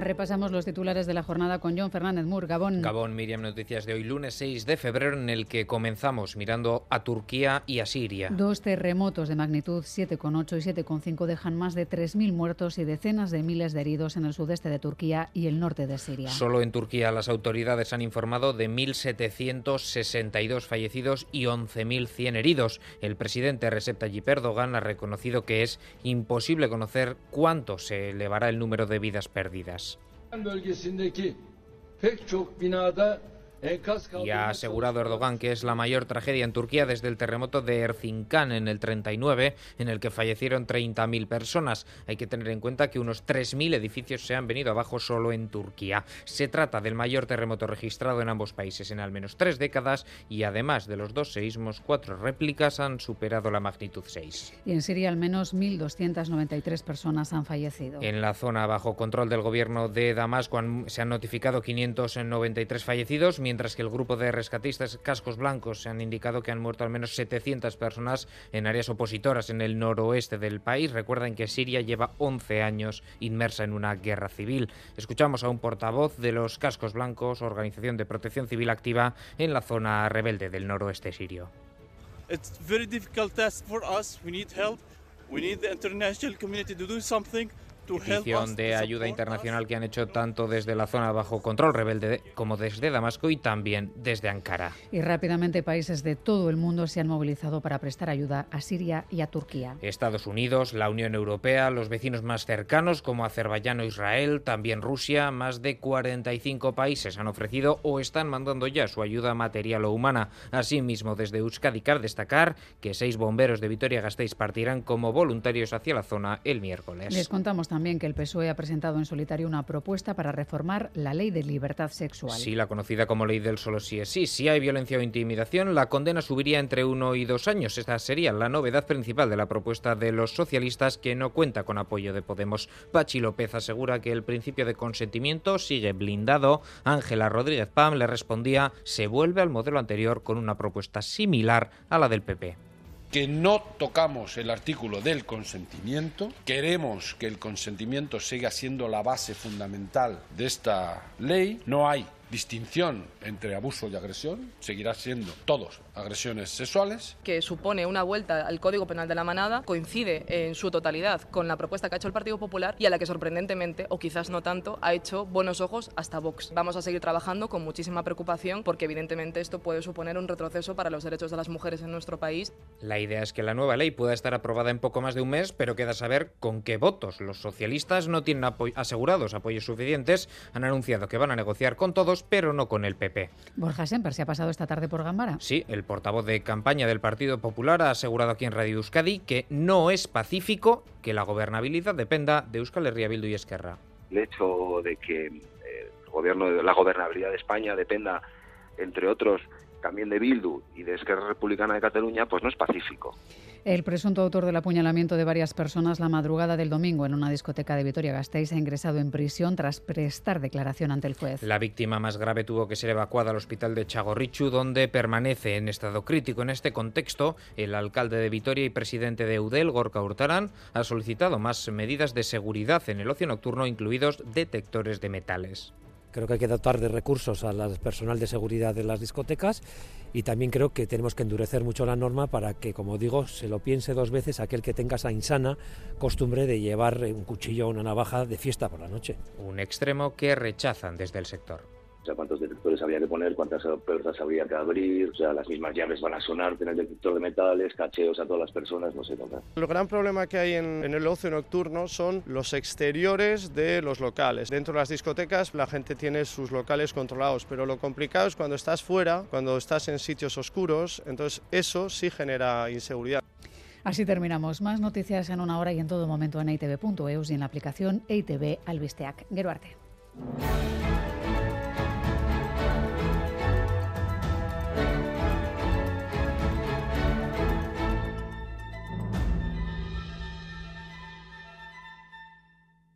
Repasamos los titulares de la jornada con John Fernández Mur, Gabón. Gabón, Miriam, noticias de hoy, lunes 6 de febrero, en el que comenzamos mirando a Turquía y a Siria. Dos terremotos de magnitud 7,8 y 7,5 dejan más de 3.000 muertos y decenas de miles de heridos en el sudeste de Turquía y el norte de Siria. Solo en Turquía las autoridades han informado de 1.762 fallecidos y 11.100 heridos. El presidente Recep Tayyip Erdogan ha reconocido que es imposible conocer cuánto se elevará el número de vidas perdidas. Bölgesindeki pek çok binada Y ha asegurado Erdogan que es la mayor tragedia en Turquía desde el terremoto de Erzincan en el 39, en el que fallecieron 30.000 personas. Hay que tener en cuenta que unos 3.000 edificios se han venido abajo solo en Turquía. Se trata del mayor terremoto registrado en ambos países en al menos tres décadas y además de los dos seísmos, cuatro réplicas han superado la magnitud 6. Y en Siria al menos 1.293 personas han fallecido. En la zona bajo control del gobierno de Damasco se han notificado 593 fallecidos, mientras que el grupo de rescatistas Cascos Blancos han indicado que han muerto al menos 700 personas en áreas opositoras en el noroeste del país. Recuerden que Siria lleva 11 años inmersa en una guerra civil. Escuchamos a un portavoz de los Cascos Blancos, organización de protección civil activa en la zona rebelde del noroeste sirio. It's very difficult task for us. We need help. We need the international community to do something petición de ayuda internacional que han hecho tanto desde la zona bajo control rebelde como desde Damasco y también desde Ankara. Y rápidamente países de todo el mundo se han movilizado para prestar ayuda a Siria y a Turquía. Estados Unidos, la Unión Europea, los vecinos más cercanos como Azerbaiyán o Israel, también Rusia, más de 45 países han ofrecido o están mandando ya su ayuda material o humana. Asimismo, desde Euskadi car destacar que seis bomberos de Vitoria-Gasteiz partirán como voluntarios hacia la zona el miércoles. Les contamos también también que el PSOE ha presentado en solitario una propuesta para reformar la ley de libertad sexual. Sí, la conocida como ley del solo sí es sí. Si hay violencia o intimidación, la condena subiría entre uno y dos años. Esta sería la novedad principal de la propuesta de los socialistas que no cuenta con apoyo de Podemos. Pachi López asegura que el principio de consentimiento sigue blindado. Ángela Rodríguez Pam le respondía se vuelve al modelo anterior con una propuesta similar a la del PP que no tocamos el artículo del consentimiento, queremos que el consentimiento siga siendo la base fundamental de esta ley, no hay distinción entre abuso y agresión, seguirá siendo todos agresiones sexuales. Que supone una vuelta al Código Penal de la Manada, coincide en su totalidad con la propuesta que ha hecho el Partido Popular y a la que sorprendentemente, o quizás no tanto, ha hecho buenos ojos hasta Vox. Vamos a seguir trabajando con muchísima preocupación porque evidentemente esto puede suponer un retroceso para los derechos de las mujeres en nuestro país. La idea es que la nueva ley pueda estar aprobada en poco más de un mes, pero queda saber con qué votos. Los socialistas no tienen asegurados apoyos suficientes, han anunciado que van a negociar con todos, pero no con el PP. Borja Semper se ha pasado esta tarde por Gambara. Sí, el portavoz de campaña del Partido Popular ha asegurado aquí en Radio Euskadi que no es pacífico que la gobernabilidad dependa de Euskal Herria Bildu y Esquerra. El hecho de que eh, el gobierno, la gobernabilidad de España dependa, entre otros, también de Bildu y de Esquerra Republicana de Cataluña, pues no es pacífico. El presunto autor del apuñalamiento de varias personas la madrugada del domingo en una discoteca de Vitoria-Gasteiz ha ingresado en prisión tras prestar declaración ante el juez. La víctima más grave tuvo que ser evacuada al hospital de Chagorrichu, donde permanece en estado crítico. En este contexto, el alcalde de Vitoria y presidente de UDEL, Gorka Hurtarán, ha solicitado más medidas de seguridad en el ocio nocturno, incluidos detectores de metales. Creo que hay que dotar de recursos al personal de seguridad de las discotecas y también creo que tenemos que endurecer mucho la norma para que, como digo, se lo piense dos veces aquel que tenga esa insana costumbre de llevar un cuchillo o una navaja de fiesta por la noche. Un extremo que rechazan desde el sector o sea, cuántos detectores habría que poner, cuántas puertas habría que abrir, o sea, las mismas llaves van a sonar en el detector de metales, cacheos a todas las personas, no sé dónde. El gran problema que hay en, en, el ocio nocturno son los exteriores de los locales. Dentro de las discotecas la gente tiene sus locales controlados, pero lo complicado es cuando estás fuera, cuando estás en sitios oscuros, entonces eso sí genera inseguridad. Así terminamos. Más noticias en una hora y en todo momento en itv.eus y en la aplicación ITV Albisteac. Geruarte.